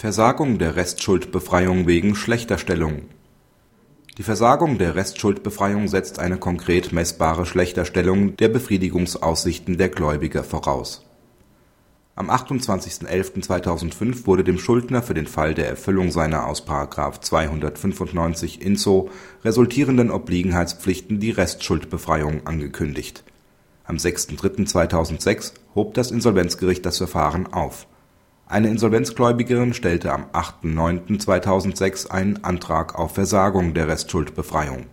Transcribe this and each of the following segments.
Versagung der Restschuldbefreiung wegen schlechter Stellung Die Versagung der Restschuldbefreiung setzt eine konkret messbare Schlechterstellung der Befriedigungsaussichten der Gläubiger voraus. Am 28.11.2005 wurde dem Schuldner für den Fall der Erfüllung seiner aus § 295 InSO resultierenden Obliegenheitspflichten die Restschuldbefreiung angekündigt. Am 6.3.2006 hob das Insolvenzgericht das Verfahren auf eine Insolvenzgläubigerin stellte am 8.9.2006 einen Antrag auf Versagung der Restschuldbefreiung.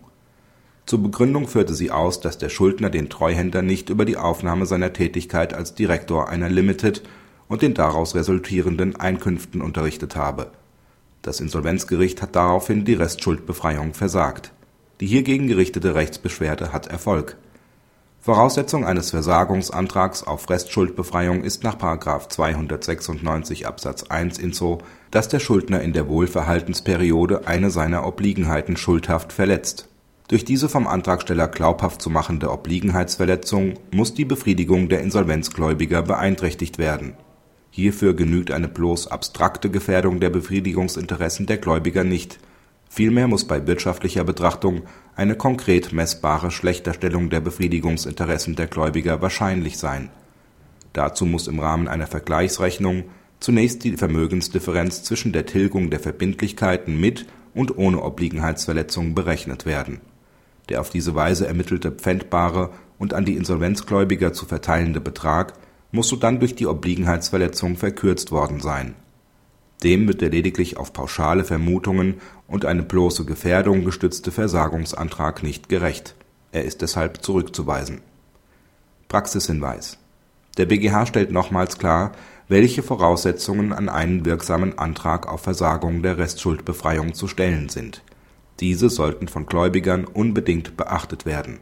Zur Begründung führte sie aus, dass der Schuldner den Treuhänder nicht über die Aufnahme seiner Tätigkeit als Direktor einer Limited und den daraus resultierenden Einkünften unterrichtet habe. Das Insolvenzgericht hat daraufhin die Restschuldbefreiung versagt. Die hiergegen gerichtete Rechtsbeschwerde hat Erfolg Voraussetzung eines Versagungsantrags auf Restschuldbefreiung ist nach § 296 Absatz 1 InSO, dass der Schuldner in der Wohlverhaltensperiode eine seiner Obliegenheiten schuldhaft verletzt. Durch diese vom Antragsteller glaubhaft zu machende Obliegenheitsverletzung muss die Befriedigung der Insolvenzgläubiger beeinträchtigt werden. Hierfür genügt eine bloß abstrakte Gefährdung der Befriedigungsinteressen der Gläubiger nicht Vielmehr muss bei wirtschaftlicher Betrachtung eine konkret messbare Schlechterstellung der Befriedigungsinteressen der Gläubiger wahrscheinlich sein. Dazu muss im Rahmen einer Vergleichsrechnung zunächst die Vermögensdifferenz zwischen der Tilgung der Verbindlichkeiten mit und ohne Obliegenheitsverletzung berechnet werden. Der auf diese Weise ermittelte pfändbare und an die Insolvenzgläubiger zu verteilende Betrag muss sodann durch die Obliegenheitsverletzung verkürzt worden sein dem wird der lediglich auf pauschale Vermutungen und eine bloße Gefährdung gestützte Versagungsantrag nicht gerecht. Er ist deshalb zurückzuweisen. Praxishinweis Der BGH stellt nochmals klar, welche Voraussetzungen an einen wirksamen Antrag auf Versagung der Restschuldbefreiung zu stellen sind. Diese sollten von Gläubigern unbedingt beachtet werden